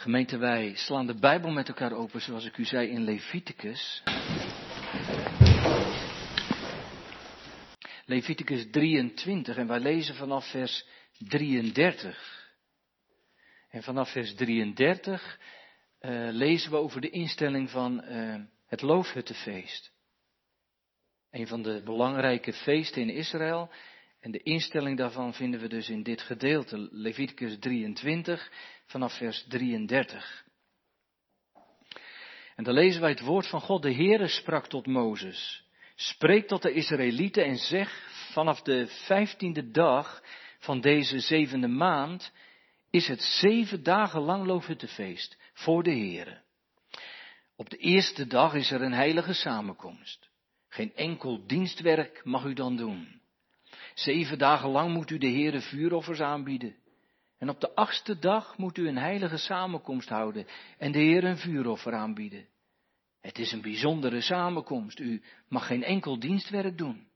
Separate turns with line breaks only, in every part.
Gemeente, wij slaan de Bijbel met elkaar open, zoals ik u zei in Leviticus. Leviticus 23 en wij lezen vanaf vers 33. En vanaf vers 33 uh, lezen we over de instelling van uh, het Loofhuttenfeest. Een van de belangrijke feesten in Israël. En de instelling daarvan vinden we dus in dit gedeelte, Leviticus 23, vanaf vers 33. En dan lezen wij het woord van God. De Heere sprak tot Mozes. Spreek tot de Israëlieten en zeg, vanaf de vijftiende dag van deze zevende maand is het zeven dagen lang loofhuttenfeest voor de Heere. Op de eerste dag is er een heilige samenkomst. Geen enkel dienstwerk mag u dan doen. Zeven dagen lang moet u de Heere vuuroffers aanbieden. En op de achtste dag moet u een heilige samenkomst houden en de Heer een vuuroffer aanbieden. Het is een bijzondere samenkomst. U mag geen enkel dienstwerk doen.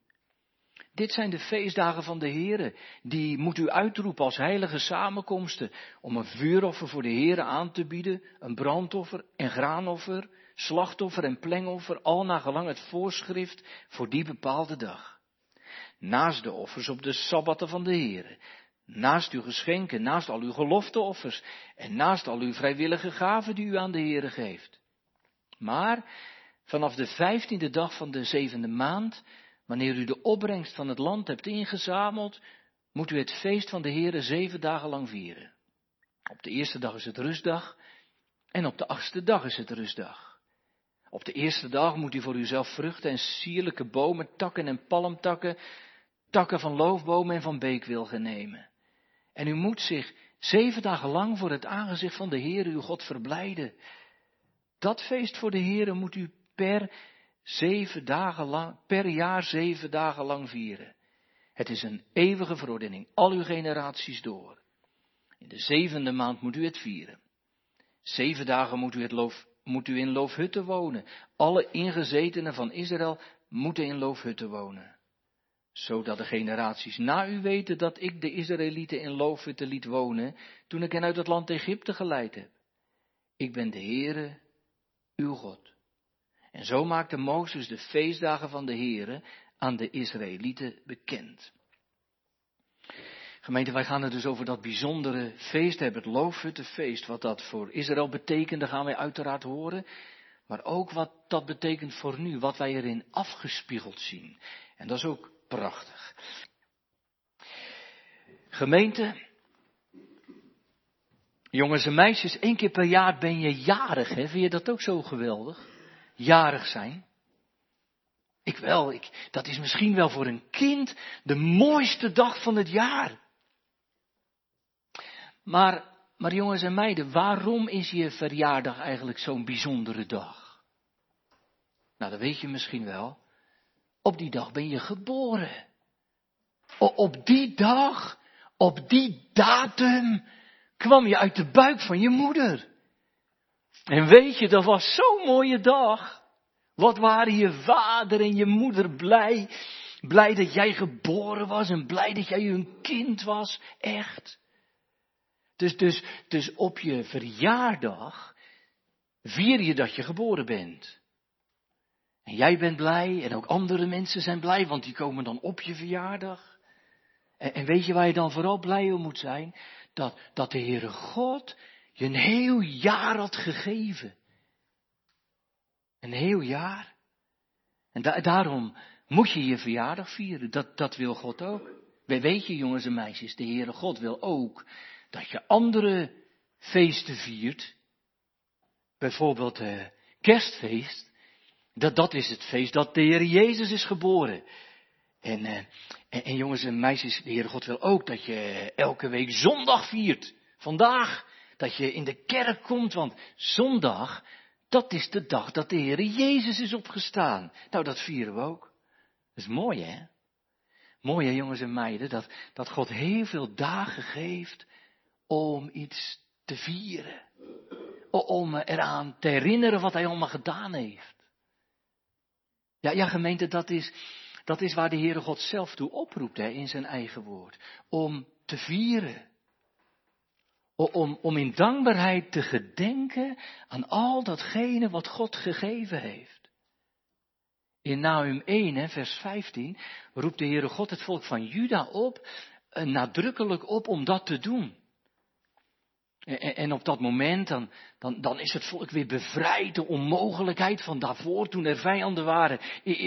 Dit zijn de feestdagen van de Heere. Die moet u uitroepen als heilige samenkomsten. Om een vuuroffer voor de Heere aan te bieden. Een brandoffer en graanoffer. Slachtoffer en plengoffer. Al naar gelang het voorschrift voor die bepaalde dag. Naast de offers op de sabbatten van de Heere. Naast uw geschenken, naast al uw gelofteoffers. En naast al uw vrijwillige gaven die u aan de Heere geeft. Maar vanaf de vijftiende dag van de zevende maand Wanneer u de opbrengst van het land hebt ingezameld, moet u het feest van de Heere zeven dagen lang vieren. Op de eerste dag is het rustdag en op de achtste dag is het rustdag. Op de eerste dag moet u voor uzelf vruchten en sierlijke bomen, takken en palmtakken, takken van loofbomen en van beekwilgen nemen. En u moet zich zeven dagen lang voor het aangezicht van de Heere uw God verblijden. Dat feest voor de Heere moet u per dagen lang, per jaar zeven dagen lang vieren. Het is een eeuwige verordening, al uw generaties door. In de zevende maand moet u het vieren. Zeven dagen moet u, het loof, moet u in loofhutten wonen. Alle ingezetenen van Israël moeten in loofhutten wonen. Zodat de generaties na u weten dat ik de Israëlieten in loofhutten liet wonen, toen ik hen uit het land Egypte geleid heb. Ik ben de Heere, uw God. En zo maakte Mozes de feestdagen van de Here aan de Israëlieten bekend. Gemeente, wij gaan het dus over dat bijzondere feest hebben, het loofhuttenfeest. Wat dat voor Israël betekent, daar gaan wij uiteraard horen. Maar ook wat dat betekent voor nu, wat wij erin afgespiegeld zien. En dat is ook prachtig. Gemeente, jongens en meisjes, één keer per jaar ben je jarig, hè? Vind je dat ook zo geweldig? jarig zijn? Ik wel, ik, dat is misschien wel voor een kind de mooiste dag van het jaar. Maar, maar jongens en meiden, waarom is je verjaardag eigenlijk zo'n bijzondere dag? Nou, dat weet je misschien wel. Op die dag ben je geboren. op die dag, op die datum, kwam je uit de buik van je moeder. En weet je, dat was zo'n mooie dag. Wat waren je vader en je moeder blij. Blij dat jij geboren was en blij dat jij een kind was. Echt. Dus, dus, dus op je verjaardag vier je dat je geboren bent. En jij bent blij en ook andere mensen zijn blij, want die komen dan op je verjaardag. En, en weet je waar je dan vooral blij om moet zijn? Dat, dat de Heere God je een heel jaar had gegeven. Een heel jaar. En daarom moet je je verjaardag vieren. Dat, dat wil God ook. Weet je, jongens en meisjes, de Heere God wil ook dat je andere feesten viert. Bijvoorbeeld uh, kerstfeest. Dat, dat is het feest dat de Heer Jezus is geboren. En, uh, en, en, jongens en meisjes, de Heere God wil ook dat je elke week zondag viert. Vandaag dat je in de kerk komt, want zondag, dat is de dag dat de Heer Jezus is opgestaan. Nou, dat vieren we ook. Dat is mooi, hè? Mooi, hè, jongens en meiden, dat, dat God heel veel dagen geeft om iets te vieren. Om eraan te herinneren wat hij allemaal gedaan heeft. Ja, ja, gemeente, dat is, dat is waar de Heere God zelf toe oproept hè, in zijn eigen woord. Om te vieren om, om in dankbaarheid te gedenken aan al datgene wat God gegeven heeft. In Nahum 1, vers 15, roept de Heere God het volk van Juda op, eh, nadrukkelijk op om dat te doen. En, op dat moment, dan, dan, dan is het volk weer bevrijd. De onmogelijkheid van daarvoor, toen er vijanden waren,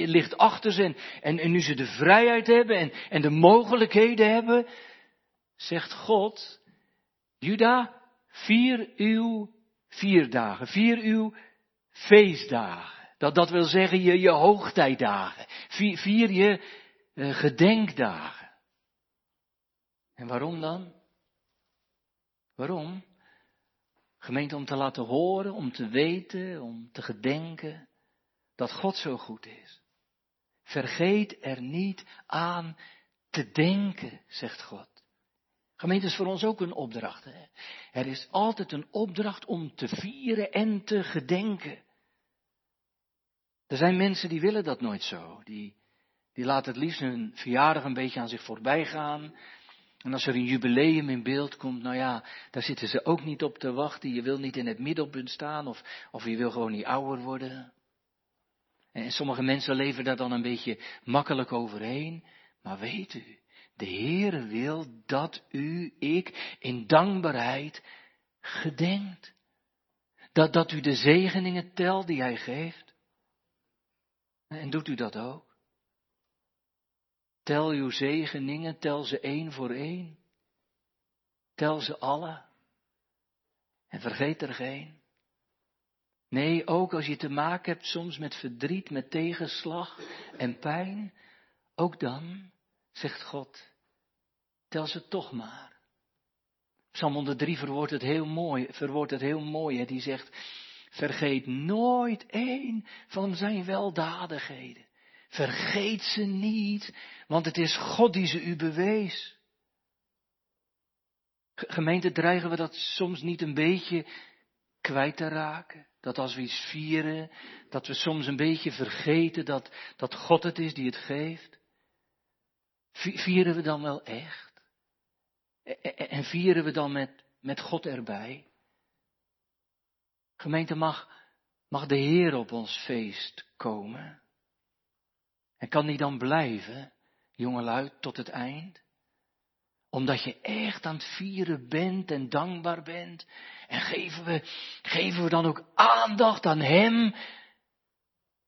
ligt achter ze. En, en, nu ze de vrijheid hebben en, en de mogelijkheden hebben, zegt God, Juda, vier uw vier dagen, vier uw feestdagen. Dat, dat wil zeggen je, je hoogtijdagen. Vier, vier je uh, gedenkdagen. En waarom dan? Waarom? Gemeente om te laten horen, om te weten, om te gedenken dat God zo goed is. Vergeet er niet aan te denken, zegt God. Gemeente is voor ons ook een opdracht. Hè? Er is altijd een opdracht om te vieren en te gedenken. Er zijn mensen die willen dat nooit zo. Die, die laten het liefst hun verjaardag een beetje aan zich voorbij gaan. En als er een jubileum in beeld komt, nou ja, daar zitten ze ook niet op te wachten. Je wil niet in het middelpunt staan of, of je wil gewoon niet ouder worden. En sommige mensen leven daar dan een beetje makkelijk overheen. Maar weet u, de Heere wil dat u, ik, in dankbaarheid gedenkt. Dat, dat u de zegeningen telt die Hij geeft. En doet u dat ook? Tel uw zegeningen, tel ze één voor één. Tel ze alle. En vergeet er geen. Nee, ook als je te maken hebt soms met verdriet, met tegenslag en pijn, ook dan, zegt God, tel ze toch maar. Psalm 103 verwoordt het heel mooi, verwoordt het heel mooi. Hè? Die zegt, vergeet nooit één van zijn weldadigheden. Vergeet ze niet, want het is God die ze u bewees. Gemeente, dreigen we dat soms niet een beetje kwijt te raken? Dat als we iets vieren, dat we soms een beetje vergeten dat, dat God het is die het geeft? Vieren we dan wel echt? En vieren we dan met, met God erbij? Gemeente, mag, mag de Heer op ons feest komen? En kan die dan blijven, jongelui, tot het eind? Omdat je echt aan het vieren bent en dankbaar bent. En geven we, geven we dan ook aandacht aan Hem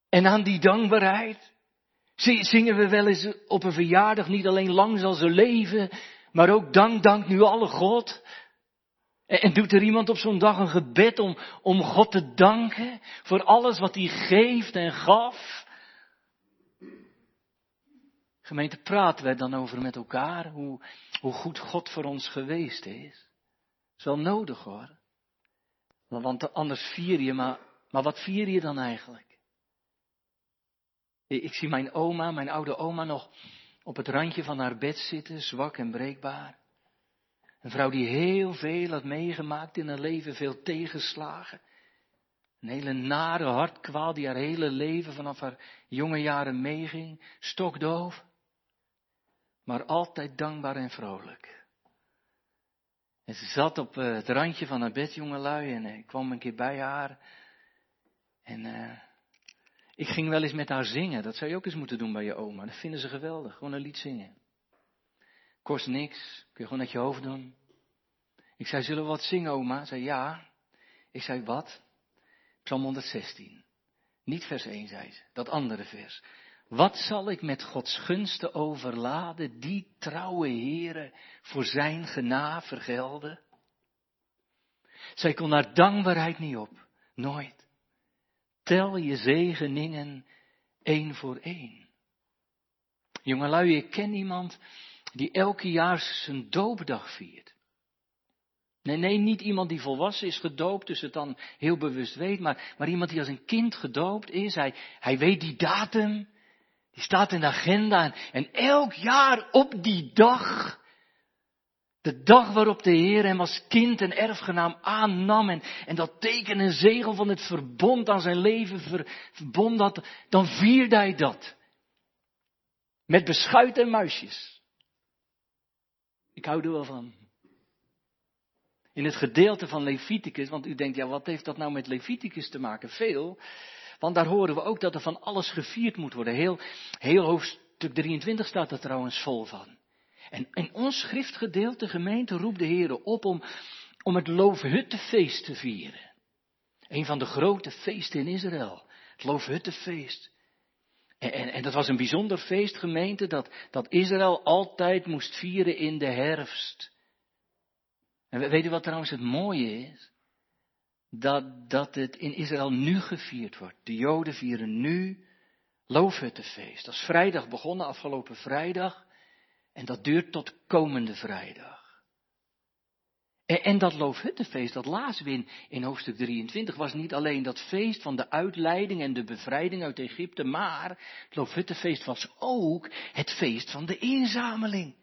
en aan die dankbaarheid? Zingen we wel eens op een verjaardag niet alleen lang zal ze leven, maar ook dank, dank nu alle God? En doet er iemand op zo'n dag een gebed om, om God te danken voor alles wat hij geeft en gaf? Gemeente, praten wij dan over met elkaar hoe, hoe goed God voor ons geweest is? Dat is wel nodig hoor. Want anders vier je, maar, maar wat vier je dan eigenlijk? Ik zie mijn oma, mijn oude oma nog op het randje van haar bed zitten, zwak en breekbaar. Een vrouw die heel veel had meegemaakt in haar leven, veel tegenslagen. Een hele nare hartkwaal die haar hele leven vanaf haar jonge jaren meeging, stokdoof maar altijd dankbaar en vrolijk. En ze zat op eh, het randje van haar bed, jongelui, en ik kwam een keer bij haar. En uh, ik ging wel eens met haar zingen. Dat zou je ook eens moeten doen bij je oma. Dat vinden ze geweldig. Gewoon een lied zingen. Kost niks. Kun je gewoon met je hoofd doen. Ik zei, zullen we wat zingen, oma? Ze zei, ja. Ik zei, wat? Psalm 116. Niet vers 1, zei ze. Dat andere vers. Wat zal ik met Gods gunsten overladen, die trouwe heren voor zijn gena vergelden? Zij kon haar dankbaarheid niet op, nooit. Tel je zegeningen één voor één. Jongelui, ik ken iemand die elke jaar zijn doopdag viert. Nee, nee, niet iemand die volwassen is gedoopt, dus het dan heel bewust weet, maar, maar iemand die als een kind gedoopt is. Hij, hij weet die datum, die staat in de agenda en, elk jaar op die dag, de dag waarop de Heer hem als kind en erfgenaam aannam en, dat teken en zegel van het verbond aan zijn leven ver, verbond dat, dan vierde hij dat. Met beschuit en muisjes. Ik hou er wel van. In het gedeelte van Leviticus, want u denkt, ja, wat heeft dat nou met Leviticus te maken? Veel. Want daar horen we ook dat er van alles gevierd moet worden. Heel, heel hoofdstuk 23 staat er trouwens vol van. En in ons schriftgedeelte, gemeente, roept de Heer op om, om het Loofhuttefeest te vieren. Een van de grote feesten in Israël. Het Loofhuttefeest. En, en, dat was een bijzonder feest, gemeente, dat, dat Israël altijd moest vieren in de herfst. En weet u wat trouwens het mooie is? Dat, dat het in Israël nu gevierd wordt. De Joden vieren nu Loofhuttefeest. Dat is vrijdag begonnen, afgelopen vrijdag. En dat duurt tot komende vrijdag. En, en dat Loofhuttenfeest, dat lazen we in, in hoofdstuk 23, was niet alleen dat feest van de uitleiding en de bevrijding uit Egypte, maar het Loofhuttenfeest was ook het feest van de inzameling.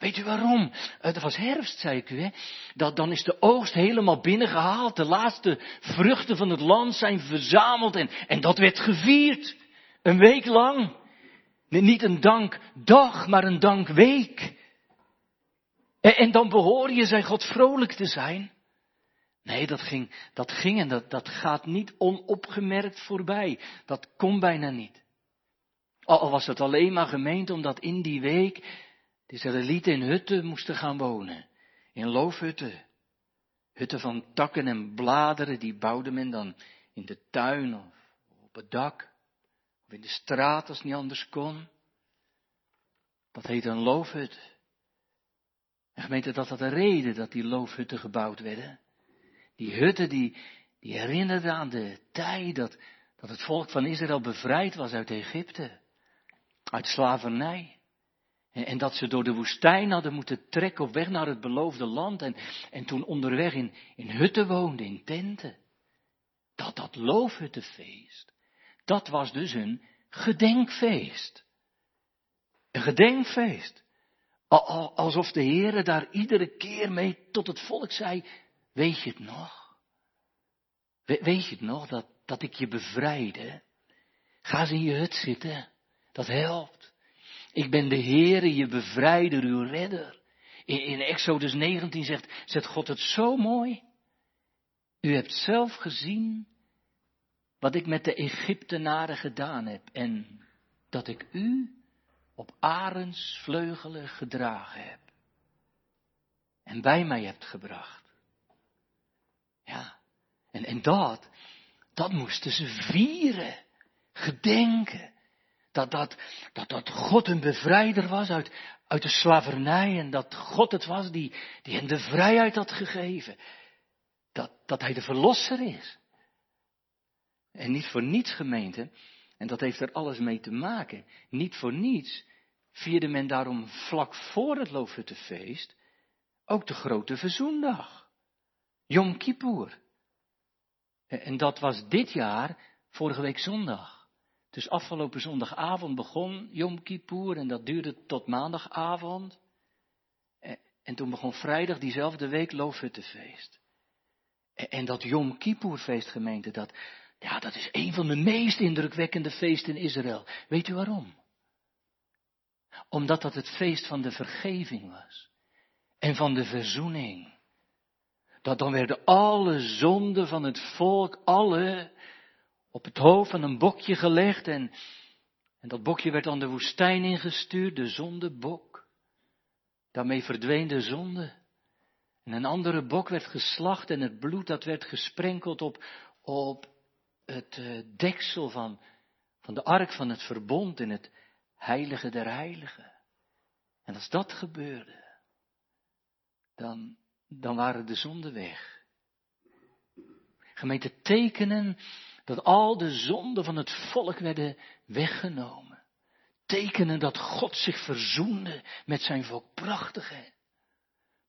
Weet u waarom? Het was herfst, zei ik u, hè? Dat, dan is de oogst helemaal binnengehaald. De laatste vruchten van het land zijn verzameld en, en dat werd gevierd. Een week lang. Niet een dankdag, maar een dankweek. En, en dan behoor je, zei God, vrolijk te zijn. Nee, dat ging, dat ging en dat, dat gaat niet onopgemerkt voorbij. Dat kon bijna niet. Al was het alleen maar gemeend omdat in die week de Israëlieten in hutten moesten gaan wonen. In loofhutten. Hutten van takken en bladeren, die bouwde men dan in de tuin of op het dak. Of in de straat als het niet anders kon. Dat heette een loofhut. En gemeente, dat had de reden dat die loofhutten gebouwd werden. Die hutten die, die herinnerden aan de tijd dat, dat het volk van Israël bevrijd was uit Egypte. Uit slavernij. En, dat ze door de woestijn hadden moeten trekken op weg naar het beloofde land. En, en toen onderweg in, in hutten woonden, in tenten. Dat dat loofhuttenfeest, dat was dus een gedenkfeest. Een gedenkfeest. Alsof de Heere daar iedere keer mee tot het volk zei, weet je het nog? weet je het nog, dat, dat ik je bevrijde? Ga eens in je hut zitten, dat helpt. Ik ben de Heere, je bevrijder, uw redder. In, Exodus 19 zegt, zegt God het zo mooi. U hebt zelf gezien wat ik met de Egyptenaren gedaan heb en dat ik u op vleugelen gedragen heb. En bij mij hebt gebracht. Ja, en, en dat, dat moesten ze vieren, gedenken. Dat, dat, dat, dat God een bevrijder was uit, uit de slavernij en dat God het was die, die hen de vrijheid had gegeven. Dat, dat hij de verlosser is. En niet voor niets gemeente, en dat heeft er alles mee te maken, niet voor niets vierde men daarom vlak voor het Loofhuttenfeest ook de grote verzoendag. Yom Kippur. En dat was dit jaar, vorige week zondag. Dus afgelopen zondagavond begon Yom Kippur en dat duurde tot maandagavond. En toen begon vrijdag diezelfde week Loofhuttenfeest. En dat Yom Kippur feestgemeente, dat, ja, dat is een van de meest indrukwekkende feesten in Israël. Weet u waarom? Omdat dat het feest van de vergeving was. En van de verzoening. Dat dan werden alle zonden van het volk, alle, op het hoofd van een bokje gelegd. En, en dat bokje werd dan de woestijn ingestuurd, de zondebok. Daarmee verdween de zonde. En een andere bok werd geslacht en het bloed dat werd gesprenkeld op, op het uh, deksel van, van de ark van het verbond in het heilige der heiligen. En als dat gebeurde, dan, dan waren de zonden weg. Gemeente tekenen dat al de zonden van het volk werden weggenomen. Tekenen dat God zich verzoende met zijn volk. Prachtige,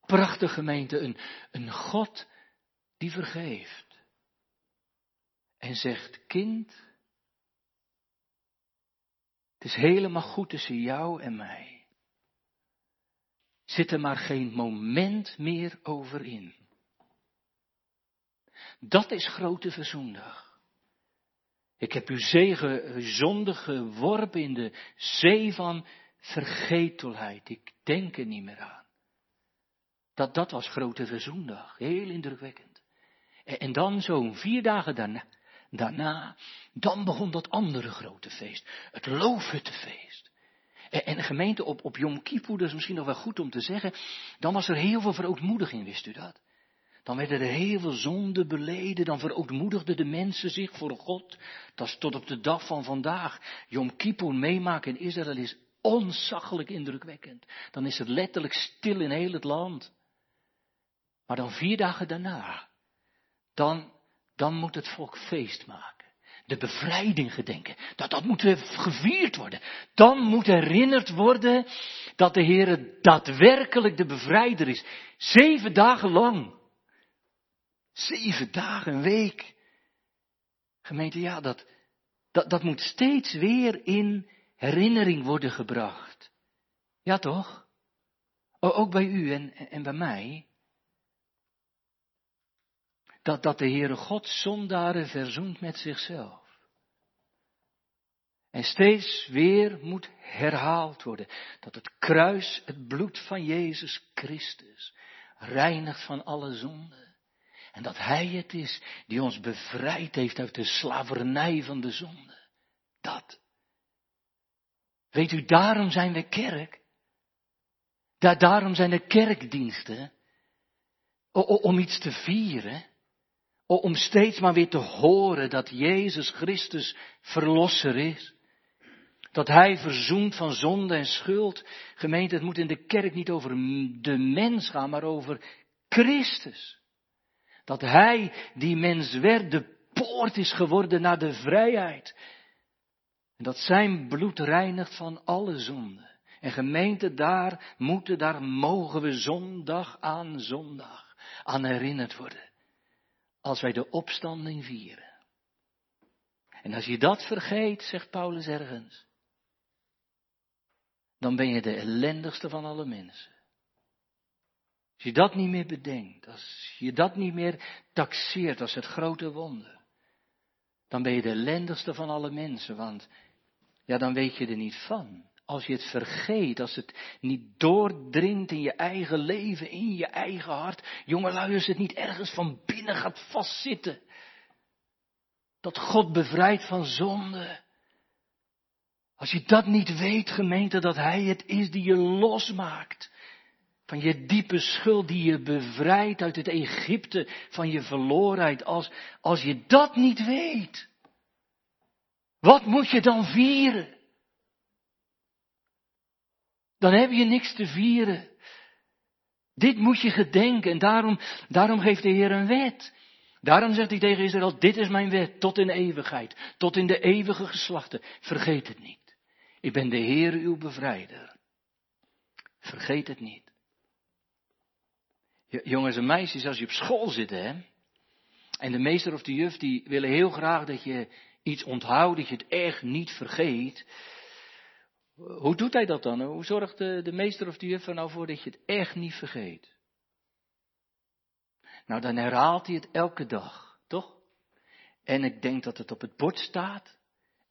prachtige gemeente, een, een God die vergeeft. En zegt, kind, het is helemaal goed tussen jou en mij. Zit er maar geen moment meer over in. Dat is grote verzoendag. Ik heb uw zegen zonde geworpen in de zee van vergetelheid. Ik denk er niet meer aan. Dat, dat was grote verzoendag. Heel indrukwekkend. En, dan zo'n vier dagen daarna, daarna, dan begon dat andere grote feest. Het loofhuttenfeest. En, en gemeente op, op Yom dat is misschien nog wel goed om te zeggen, dan was er heel veel verootmoediging, wist u dat? Dan werden er heel veel zonden beleden, dan verootmoedigden de mensen zich voor God. Dat is tot op de dag van vandaag. Yom Kippur meemaken in Israël is onzaggelijk indrukwekkend. Dan is het letterlijk stil in heel het land. Maar dan vier dagen daarna, dan, dan moet het volk feest maken. De bevrijding gedenken. Dat, dat moet gevierd worden. Dan moet herinnerd worden dat de Heer daadwerkelijk de bevrijder is. Zeven dagen lang. Zeven dagen, een week. Gemeente, ja, dat, dat, dat moet steeds weer in herinnering worden gebracht. Ja, toch? Ook bij u en, en bij mij. Dat, dat de Heere God zondaren verzoent met zichzelf. En steeds weer moet herhaald worden dat het kruis, het bloed van Jezus Christus, reinigt van alle zonden. En dat Hij het is die ons bevrijd heeft uit de slavernij van de zonde. Dat. Weet u, daarom zijn we kerk. daarom zijn er kerkdiensten. om iets te vieren. om steeds maar weer te horen dat Jezus Christus verlosser is. Dat Hij verzoent van zonde en schuld. Gemeente, het moet in de kerk niet over de mens gaan, maar over Christus. Dat Hij, die mens werd, de poort is geworden naar de vrijheid. En dat Zijn bloed reinigt van alle zonden. En gemeente, daar moeten, daar mogen we zondag aan zondag aan herinnerd worden. Als wij de opstanding vieren. En als je dat vergeet, zegt Paulus ergens, dan ben je de ellendigste van alle mensen. Als je dat niet meer bedenkt, als je dat niet meer taxeert als het grote wonder, dan ben je de ellendigste van alle mensen, want ja, dan weet je er niet van. Als je het vergeet, als het niet doordringt in je eigen leven, in je eigen hart, jongelui, als het niet ergens van binnen gaat vastzitten. Dat God bevrijdt van zonde. Als je dat niet weet, gemeente, dat Hij het is die je losmaakt. Van je diepe schuld die je bevrijdt uit het Egypte van je verlorenheid. Als, als je dat niet weet, wat moet je dan vieren? Dan heb je niks te vieren. Dit moet je gedenken en daarom, daarom geeft de Heer een wet. Daarom zegt hij tegen Israël, dit is mijn wet tot in eeuwigheid, tot in de eeuwige geslachten. Vergeet het niet. Ik ben de Heer uw bevrijder. Vergeet het niet. Jongens en meisjes, als je op school zit, hè, en de meester of de juf die willen heel graag dat je iets onthoudt, dat je het echt niet vergeet. Hoe doet hij dat dan? Hoe zorgt de, de meester of de juf er nou voor dat je het echt niet vergeet? Nou, dan herhaalt hij het elke dag, toch? En ik denk dat het op het bord staat.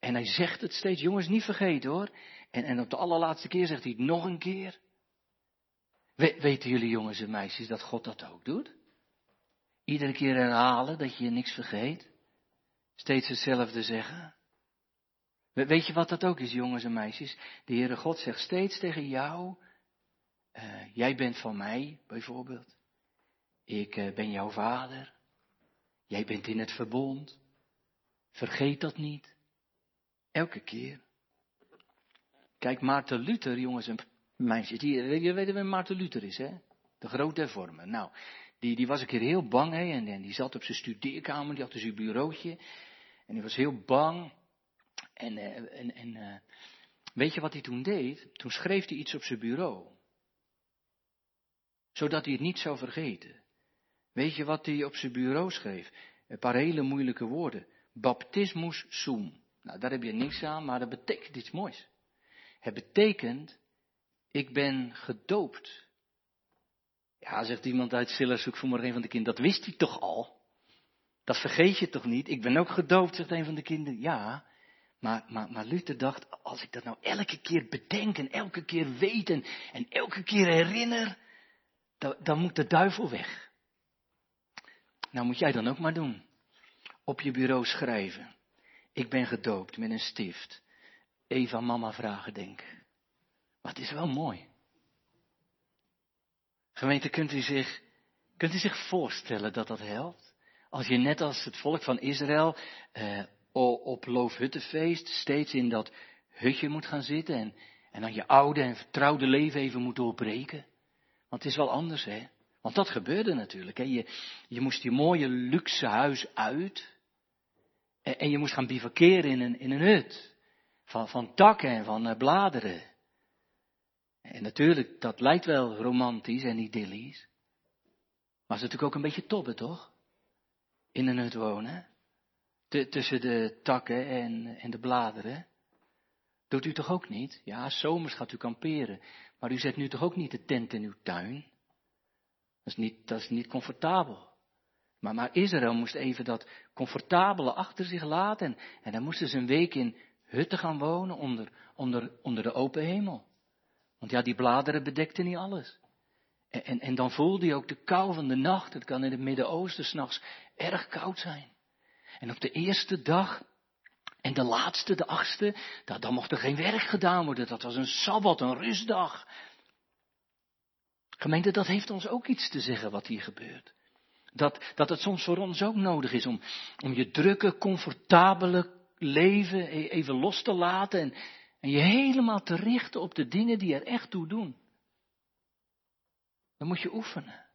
En hij zegt het steeds, jongens, niet vergeten hoor. En, en op de allerlaatste keer zegt hij het nog een keer. Weten jullie jongens en meisjes dat God dat ook doet? Iedere keer herhalen dat je niks vergeet. Steeds hetzelfde zeggen. Weet je wat dat ook is, jongens en meisjes? De Heere God zegt steeds tegen jou, uh, jij bent van mij, bijvoorbeeld. Ik uh, ben jouw vader. Jij bent in het verbond. Vergeet dat niet. Elke keer. Kijk, Maarten Luther, jongens en meisjes, die, je weet wie Maarten Luther is, hè? De grote hervormer. Nou, die, die was een keer heel bang, hè? En, die zat op zijn studeerkamer, die had dus een bureautje. En die was heel bang. En, uh, en, en uh, weet je wat hij toen deed? Toen schreef hij iets op zijn bureau. Zodat hij het niet zou vergeten. Weet je wat hij op zijn bureau schreef? Een paar hele moeilijke woorden. Baptismus sum. Nou, daar heb je niks aan, maar dat betekent iets moois. Het betekent, ik ben gedoopt. Ja, zegt iemand uit Silla, zoek vanmorgen een van de kinderen, dat wist hij toch al? Dat vergeet je toch niet? Ik ben ook gedoopt, zegt een van de kinderen. Ja, maar, maar, maar Luther dacht, als ik dat nou elke keer bedenk en elke keer weet en, elke keer herinner, dan, dan moet de duivel weg. Nou moet jij dan ook maar doen. Op je bureau schrijven. Ik ben gedoopt met een stift. Even mama vragen denken. Maar het is wel mooi. Gemeente, kunt u zich, kunt u zich voorstellen dat dat helpt? Als je net als het volk van Israël eh, op Loofhuttenfeest steeds in dat hutje moet gaan zitten en, en dan je oude en vertrouwde leven even moet doorbreken. Want het is wel anders, hè? Want dat gebeurde natuurlijk. Hè? Je, je moest je mooie luxe huis uit. En, en je moest gaan bivakeren in een, in een hut. Van, van takken en van uh, bladeren. En natuurlijk, dat lijkt wel romantisch en idyllisch. Maar het is natuurlijk ook een beetje tobben, toch? In een hut wonen. tussen de takken en, de bladeren. Doet u toch ook niet? Ja, zomers gaat u kamperen. Maar u zet nu toch ook niet de tent in uw tuin? Dat is niet, dat is niet comfortabel. Maar, maar Israël moest even dat comfortabele achter zich laten. En, en dan moesten ze een week in hutten gaan wonen onder, onder, onder de open hemel. Want ja, die bladeren bedekten niet alles. En, en, en dan voelde je ook de kou van de nacht. Het kan in het Midden-Oosten s'nachts erg koud zijn. En op de eerste dag en de laatste, de achtste, dat, dan mocht er geen werk gedaan worden. Dat was een sabbat, een rustdag. Gemeente, dat heeft ons ook iets te zeggen wat hier gebeurt. Dat, dat het soms voor ons ook nodig is om, om je drukke, comfortabele leven e-, even los te laten en, en je helemaal te richten op de dingen die er echt toe doen. Dan moet je oefenen.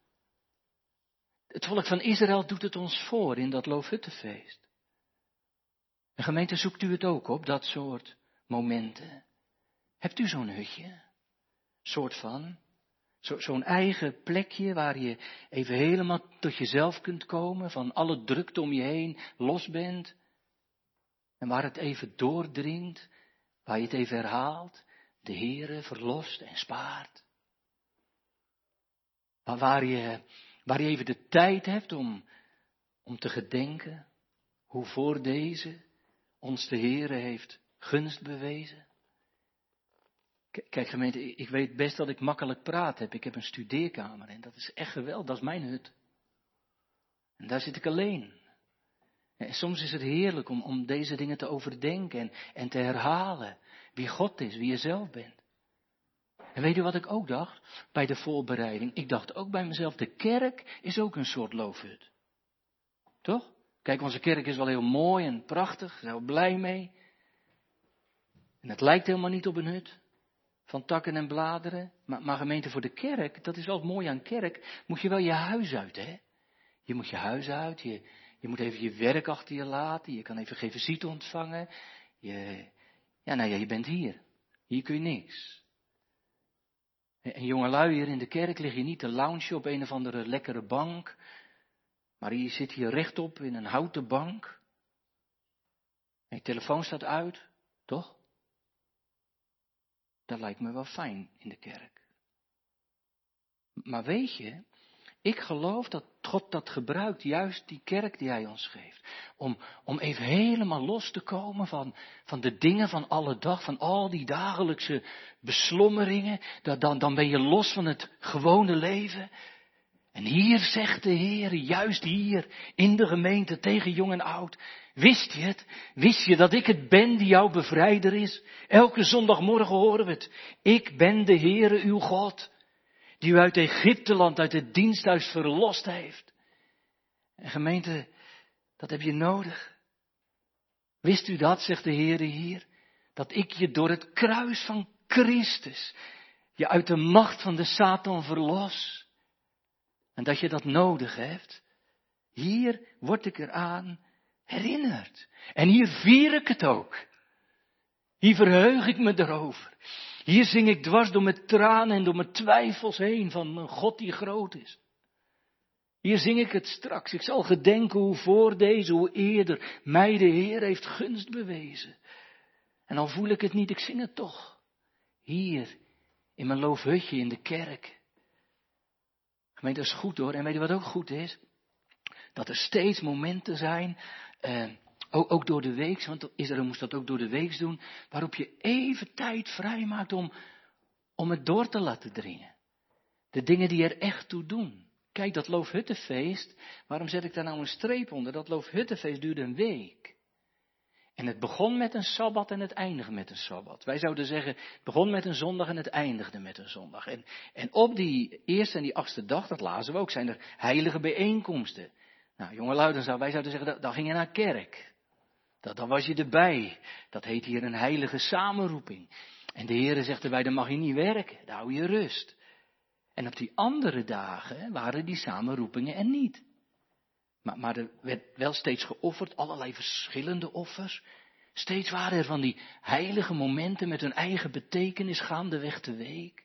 Het volk van Israël doet het ons voor in dat Loofhuttenfeest. En gemeente, zoekt u het ook op, dat soort momenten? Hebt u zo'n hutje? Soort van? zo'n eigen plekje waar je even helemaal tot jezelf kunt komen, van alle drukte om je heen los bent. En waar het even doordringt, waar je het even herhaalt, de Heere verlost en spaart. Maar waar je, waar je even de tijd hebt om, om te gedenken hoe voor deze ons de Heere heeft gunst bewezen. Kijk gemeente, ik weet best dat ik makkelijk praat heb. Ik heb een studeerkamer en dat is echt geweldig, dat is mijn hut. En daar zit ik alleen. Soms is het heerlijk om, om deze dingen te overdenken en, en te herhalen. Wie God is, wie je zelf bent. En weet u wat ik ook dacht bij de voorbereiding? Ik dacht ook bij mezelf, de kerk is ook een soort loofhut. Toch? Kijk, onze kerk is wel heel mooi en prachtig, daar zijn we blij mee. En het lijkt helemaal niet op een hut van takken en bladeren. Maar, maar gemeente voor de kerk, dat is wel mooi aan kerk, moet je wel je huis uit, hè? Je moet je huis uit, je, je moet even je werk achter je laten, je kan even geen visite ontvangen. Je, ja, nou ja, je bent hier. Hier kun je niks. En jongelui hier in de kerk lig je niet te loungen op een of andere lekkere bank, maar je zit hier rechtop in een houten bank. En je telefoon staat uit, toch? Dat lijkt me wel fijn in de kerk. Maar weet je, ik geloof dat God dat gebruikt, juist die kerk die Hij ons geeft. Om, om even helemaal los te komen van, van de dingen van alle dag, van al die dagelijkse beslommeringen. Dat, dan, dan ben je los van het gewone leven. En hier zegt de Heer, juist hier, in de gemeente, tegen jong en oud, wist je het? Wist je dat ik het ben die jouw bevrijder is? Elke zondagmorgen horen we het. Ik ben de Heere uw God, die u uit Egypteland, uit het diensthuis verlost heeft. En gemeente, dat heb je nodig. Wist u dat, zegt de Heere hier, dat ik je door het kruis van Christus, je uit de macht van de Satan verlos? En dat je dat nodig hebt. Hier word ik eraan herinnerd. En hier vier ik het ook. Hier verheug ik me erover. Hier zing ik dwars door mijn tranen en door mijn twijfels heen van een God die groot is. Hier zing ik het straks. Ik zal gedenken hoe voor deze, hoe eerder mij de Heer heeft gunst bewezen. En al voel ik het niet, ik zing het toch. Hier, in mijn loofhutje in de kerk. Gemeente, dat is goed hoor. En weet je wat ook goed is? Dat er steeds momenten zijn, eh, ook, ook, door de week, want Israël moest dat ook door de week doen, waarop je even tijd vrijmaakt om, om het door te laten dringen. De dingen die er echt toe doen. Kijk, dat Loofhuttenfeest, waarom zet ik daar nou een streep onder? Dat Loofhuttenfeest duurde een week. En het begon met een sabbat en het eindigde met een sabbat. Wij zouden zeggen, het begon met een zondag en het eindigde met een zondag. En, en op die eerste en die achtste dag, dat lazen we ook, zijn er heilige bijeenkomsten. Nou, jongelui, dan zou, wij zouden zeggen, dan ging je naar kerk. Dat, dan was je erbij. Dat heet hier een heilige samenroeping. En de Heere zegt erbij, dan mag je niet werken, daar hou je rust. En op die andere dagen waren die samenroepingen er niet. Maar, maar er werd wel steeds geofferd, allerlei verschillende offers. Steeds waren er van die heilige momenten met hun eigen betekenis gaandeweg de week.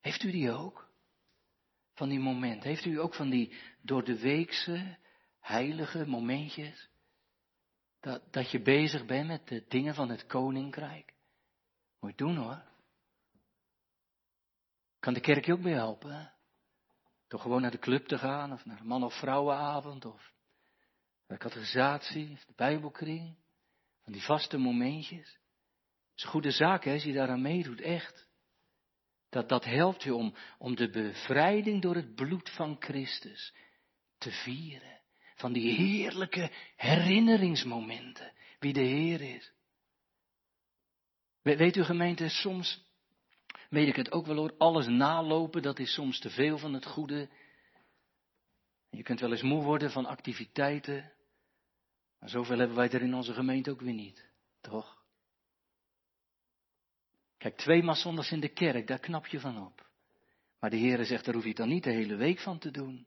Heeft u die ook? Van die momenten. Heeft u ook van die door de weekse heilige momentjes? Dat, dat je bezig bent met de dingen van het koninkrijk? Moet je doen hoor. Kan de kerk je ook bij helpen? Door gewoon naar de club te gaan, of naar man- of vrouwenavond, of de catechisatie, of de bijbelkring. Van die vaste momentjes. Het is een goede zaak hè, als je daaraan meedoet, echt. Dat, dat helpt je om, om de bevrijding door het bloed van Christus te vieren. Van die heerlijke herinneringsmomenten, wie de Heer is. Weet u gemeente, soms weet ik het ook wel hoor, alles nalopen, dat is soms te veel van het goede. Je kunt wel eens moe worden van activiteiten, maar zoveel hebben wij er in onze gemeente ook weer niet, toch? Kijk, twee maal zondags in de kerk, daar knap je van op. Maar de Heere zegt, daar hoef je dan niet de hele week van te doen.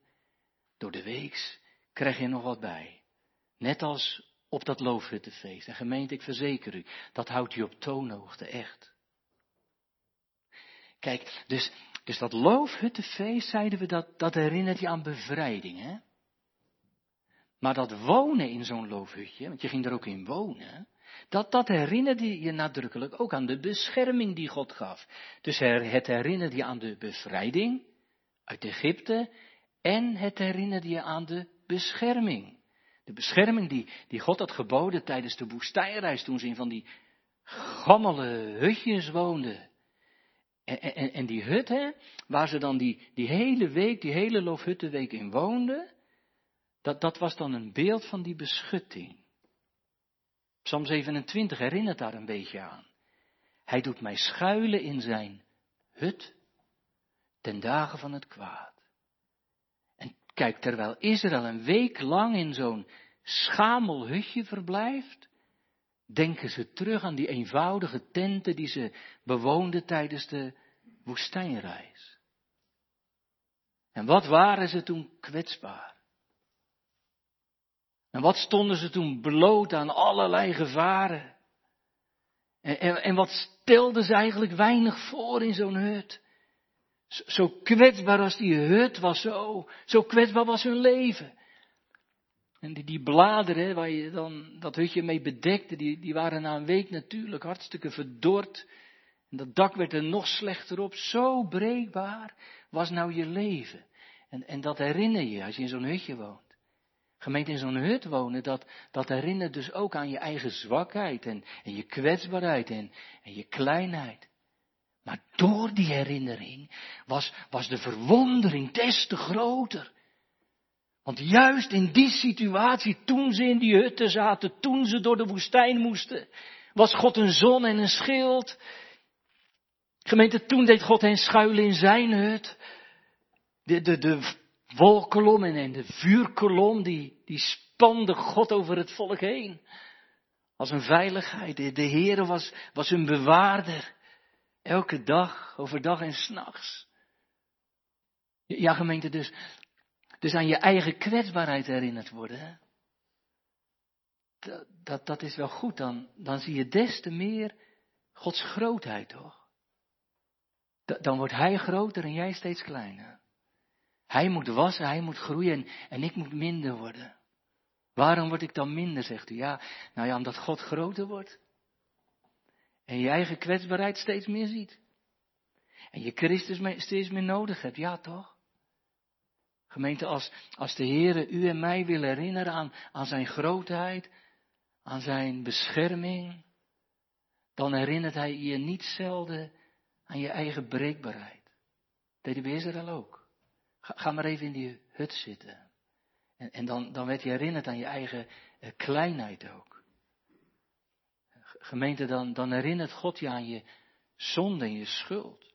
Door de weeks krijg je nog wat bij. Net als op dat loofhuttenfeest. En gemeente, ik verzeker u, dat houdt u op toonhoogte, echt. Kijk, dus, dus dat loofhuttenfeest, zeiden we, dat, dat herinnert je aan bevrijding, hè? Maar dat wonen in zo'n loofhutje, want je ging er ook in wonen, dat, dat herinnerde je nadrukkelijk ook aan de bescherming die God gaf. Dus het herinnerde je aan de bevrijding uit Egypte en het herinnerde je aan de bescherming. De bescherming die, die God had geboden tijdens de woestijnreis toen ze in van die gammele hutjes woonden. En, en, en die hut, hè, waar ze dan die, die hele week, die hele loofhuttenweek in woonden, dat, dat was dan een beeld van die beschutting. Psalm 27 herinnert daar een beetje aan. Hij doet mij schuilen in zijn hut ten dagen van het kwaad. Kijk, terwijl Israël een week lang in zo'n schamel hutje verblijft, denken ze terug aan die eenvoudige tenten die ze bewoonden tijdens de woestijnreis. En wat waren ze toen kwetsbaar? En wat stonden ze toen bloot aan allerlei gevaren? En, en, en wat stelden ze eigenlijk weinig voor in zo'n hut? Zo, kwetsbaar als die hut was, zo, zo kwetsbaar was hun leven. En die, die bladeren waar je dan dat hutje mee bedekte, die, die waren na een week natuurlijk hartstikke verdord. En dat dak werd er nog slechter op. Zo breekbaar was nou je leven. En, en dat herinner je als je in zo'n hutje woont. Gemeente in zo'n hut wonen, dat, dat herinnert dus ook aan je eigen zwakheid en, en je kwetsbaarheid en, en je kleinheid. Maar door die herinnering was, was de verwondering des te groter. Want juist in die situatie, toen ze in die hutten zaten, toen ze door de woestijn moesten, was God een zon en een schild. Gemeente, toen deed God hen schuilen in zijn hut. De, de, de wolkolom en de vuurkolom, die, die spande God over het volk heen. Als een veiligheid. De, de was, was hun bewaarder. Elke dag, overdag en s'nachts. Ja, gemeente, dus dus aan je eigen kwetsbaarheid herinnerd worden. Dat, dat, dat is wel goed, dan, dan zie je des te meer Gods grootheid, toch? Dan wordt Hij groter en jij steeds kleiner. Hij moet wassen, Hij moet groeien en, en ik moet minder worden. Waarom word ik dan minder, zegt u? Ja, nou ja, omdat God groter wordt. En je eigen kwetsbaarheid steeds meer ziet. En je Christus steeds meer nodig hebt, ja toch? Gemeente, als, als de Heere u en mij wil herinneren aan, aan zijn grootheid, aan zijn bescherming, dan herinnert hij je niet zelden aan je eigen breekbaarheid. Deden bij Israël ook. Ga, ga, maar even in die hut zitten. En, en dan, dan werd je herinnerd aan je eigen eh, kleinheid ook. Gemeente, dan, dan herinnert God je aan je zonde en je schuld.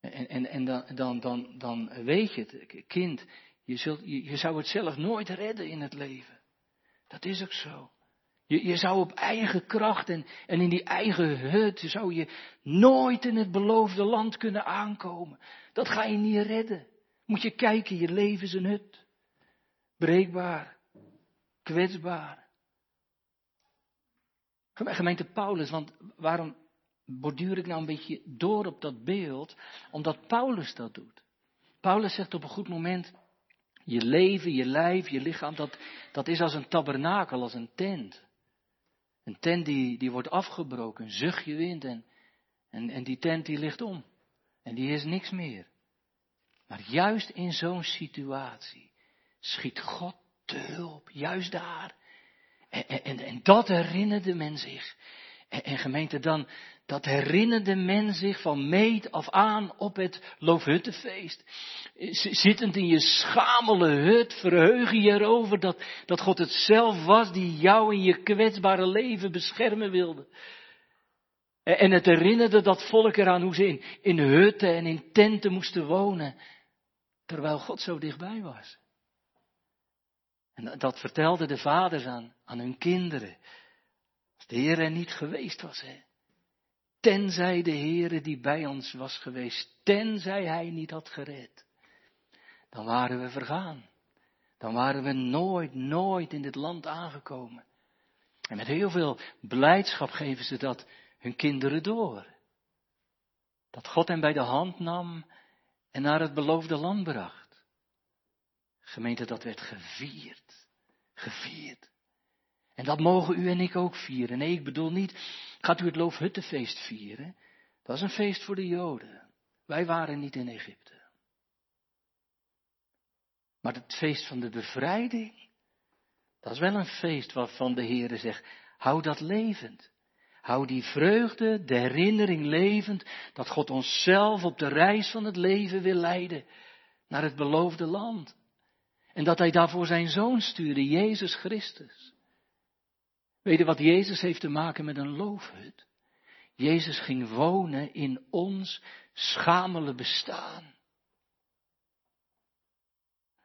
En, en, en dan, dan, dan, dan weet je het, kind, je, zult, je, je zou het zelf nooit redden in het leven. Dat is ook zo. Je, je zou op eigen kracht en, en in die eigen hut, zou je nooit in het beloofde land kunnen aankomen. Dat ga je niet redden. Moet je kijken, je leven is een hut. Breekbaar, kwetsbaar. Gemeente Paulus, want waarom borduur ik nou een beetje door op dat beeld? Omdat Paulus dat doet. Paulus zegt op een goed moment, je leven, je lijf, je lichaam, dat, dat is als een tabernakel, als een tent. Een tent die, die wordt afgebroken, een zuchtje wind en, en, en die tent die ligt om. En die is niks meer. Maar juist in zo'n situatie schiet God te hulp, juist daar. En, en, dat herinnerde men zich. En, en gemeente, dan, dat herinnerde men zich van meet af aan op het Loofhuttenfeest. Zittend in je schamele hut, verheug je erover dat, dat God het zelf was die jou in je kwetsbare leven beschermen wilde. En het herinnerde dat volk eraan hoe ze in, in hutten en in tenten moesten wonen, terwijl God zo dichtbij was. En dat vertelden de vaders aan, aan hun kinderen. Als de Heer er niet geweest was, hè. Tenzij de Heere die bij ons was geweest, tenzij Hij niet had gered, dan waren we vergaan. Dan waren we nooit, nooit in dit land aangekomen. En met heel veel blijdschap geven ze dat hun kinderen door. Dat God hen bij de hand nam en naar het beloofde land bracht. Gemeente, dat werd gevierd. Gevierd. En dat mogen u en ik ook vieren. Nee, ik bedoel niet, gaat u het Loofhuttenfeest vieren? Dat is een feest voor de Joden. Wij waren niet in Egypte. Maar het feest van de bevrijding, dat is wel een feest waarvan de Heere zegt, hou dat levend. Hou die vreugde, de herinnering levend, dat God ons zelf op de reis van het leven wil leiden naar het beloofde land. En dat Hij daarvoor zijn Zoon stuurde, Jezus Christus. Weet je wat Jezus heeft te maken met een loofhut? Jezus ging wonen in ons schamele bestaan.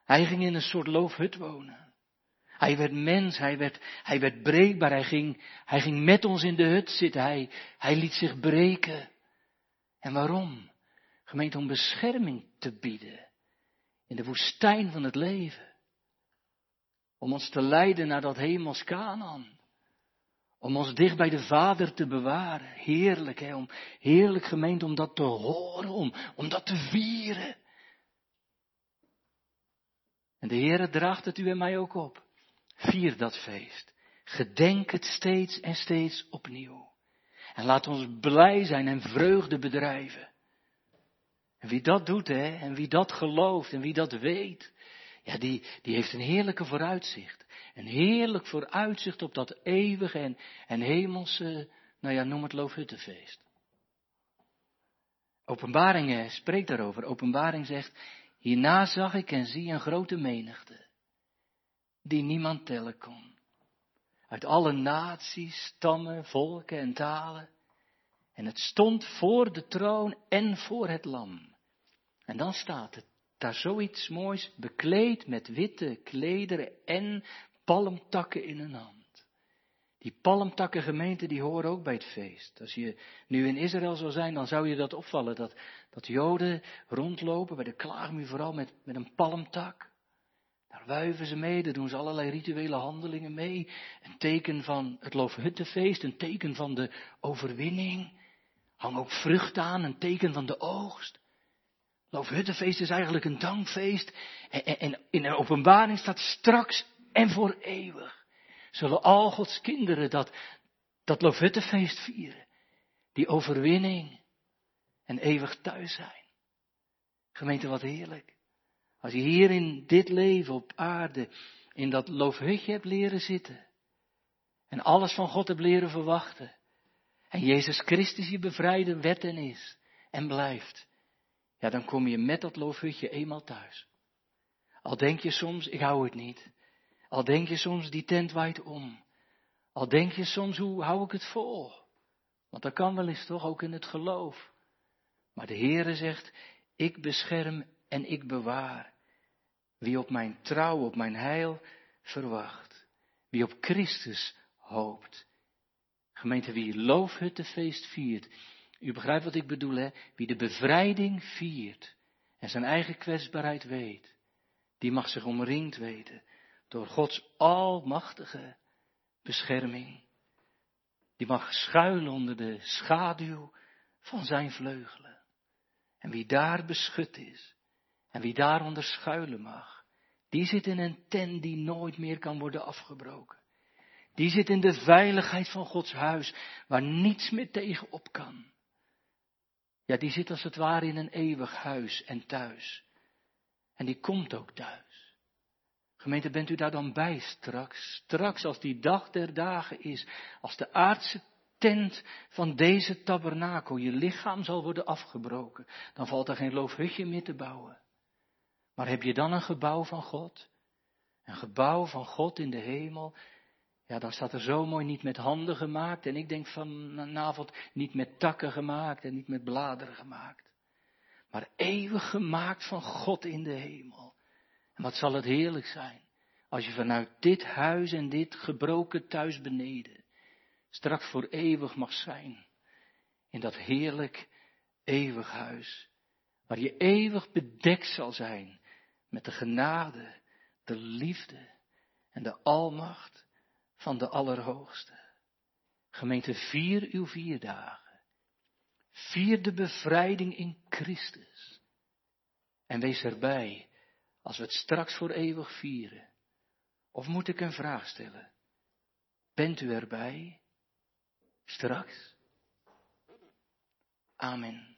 Hij ging in een soort loofhut wonen. Hij werd mens, hij werd, hij werd breekbaar, hij ging, hij ging met ons in de hut zitten, hij, hij liet zich breken. En waarom? Gemeente om bescherming te bieden in de woestijn van het leven. Om ons te leiden naar dat hemels Canaan. Om ons dicht bij de Vader te bewaren. Heerlijk, hè? Om, heerlijk gemeente om dat te horen, om, om dat te vieren. En de Heere draagt het u en mij ook op. Vier dat feest. Gedenk het steeds en steeds opnieuw. En laat ons blij zijn en vreugde bedrijven. En wie dat doet, hè, en wie dat gelooft en wie dat weet, ja, die, die heeft een heerlijke vooruitzicht. Een heerlijk vooruitzicht op dat eeuwige en, hemelse, nou ja, noem het Loofhuttenfeest. Openbaring spreekt daarover. Openbaring zegt, hierna zag ik en zie een grote menigte, die niemand tellen kon. Uit alle naties, stammen, volken en talen. En het stond voor de troon en voor het lam. En dan staat het daar zoiets moois, bekleed met witte klederen en palmtakken in een hand. Die palmtakken gemeente, die horen ook bij het feest. Als je nu in Israël zou zijn, dan zou je dat opvallen, dat, dat Joden rondlopen, bij de klaagmuur vooral met, met een palmtak. Daar wuiven ze mee, daar doen ze allerlei rituele handelingen mee. Een teken van het Loofhuttenfeest, een teken van de overwinning. Hang ook vrucht aan, een teken van de oogst. Loofhuttenfeest is eigenlijk een dankfeest. En, en, in de openbaring staat straks en voor eeuwig. Zullen al Gods kinderen dat, dat Loofhuttenfeest vieren. Die overwinning. En eeuwig thuis zijn. Gemeente, wat heerlijk. Als je hier in dit leven op aarde in dat loofhutje hebt leren zitten. En alles van God hebt leren verwachten. En Jezus Christus je bevrijden werd en is. En blijft ja, dan kom je met dat loofhutje eenmaal thuis. Al denk je soms, ik hou het niet. Al denk je soms, die tent waait om. Al denk je soms, hoe hou ik het vol? Want dat kan wel eens toch, ook in het geloof. Maar de Heere zegt, ik bescherm en ik bewaar. Wie op mijn trouw, op mijn heil verwacht. Wie op Christus hoopt. Gemeente, wie loofhuttenfeest viert. U begrijpt wat ik bedoel, hè? Wie de bevrijding viert en zijn eigen kwetsbaarheid weet, die mag zich omringd weten door Gods almachtige bescherming. Die mag schuilen onder de schaduw van zijn vleugelen. En wie daar beschut is en wie daaronder schuilen mag, die zit in een tent die nooit meer kan worden afgebroken. Die zit in de veiligheid van Gods huis, waar niets meer tegen op kan. Ja, die zit als het ware in een eeuwig huis en thuis. En die komt ook thuis. Gemeente, bent u daar dan bij straks? Straks als die dag der dagen is, als de aardse tent van deze tabernakel, je lichaam zal worden afgebroken, dan valt er geen loofhutje meer te bouwen. Maar heb je dan een gebouw van God? Een gebouw van God in de hemel, ja, dan staat er zo mooi niet met handen gemaakt. En ik denk vanavond niet met takken gemaakt en niet met bladeren gemaakt. Maar eeuwig gemaakt van God in de hemel. En wat zal het heerlijk zijn. Als je vanuit dit huis en dit gebroken thuis beneden. Straks voor eeuwig mag zijn. In dat heerlijk eeuwig huis. Waar je eeuwig bedekt zal zijn. Met de genade, de liefde en de almacht van de Allerhoogste. Gemeente, vier uw vier dagen. Vier de bevrijding in Christus. En wees erbij als we het straks voor eeuwig vieren. Of moet ik een vraag stellen? Bent u erbij? Straks? Amen.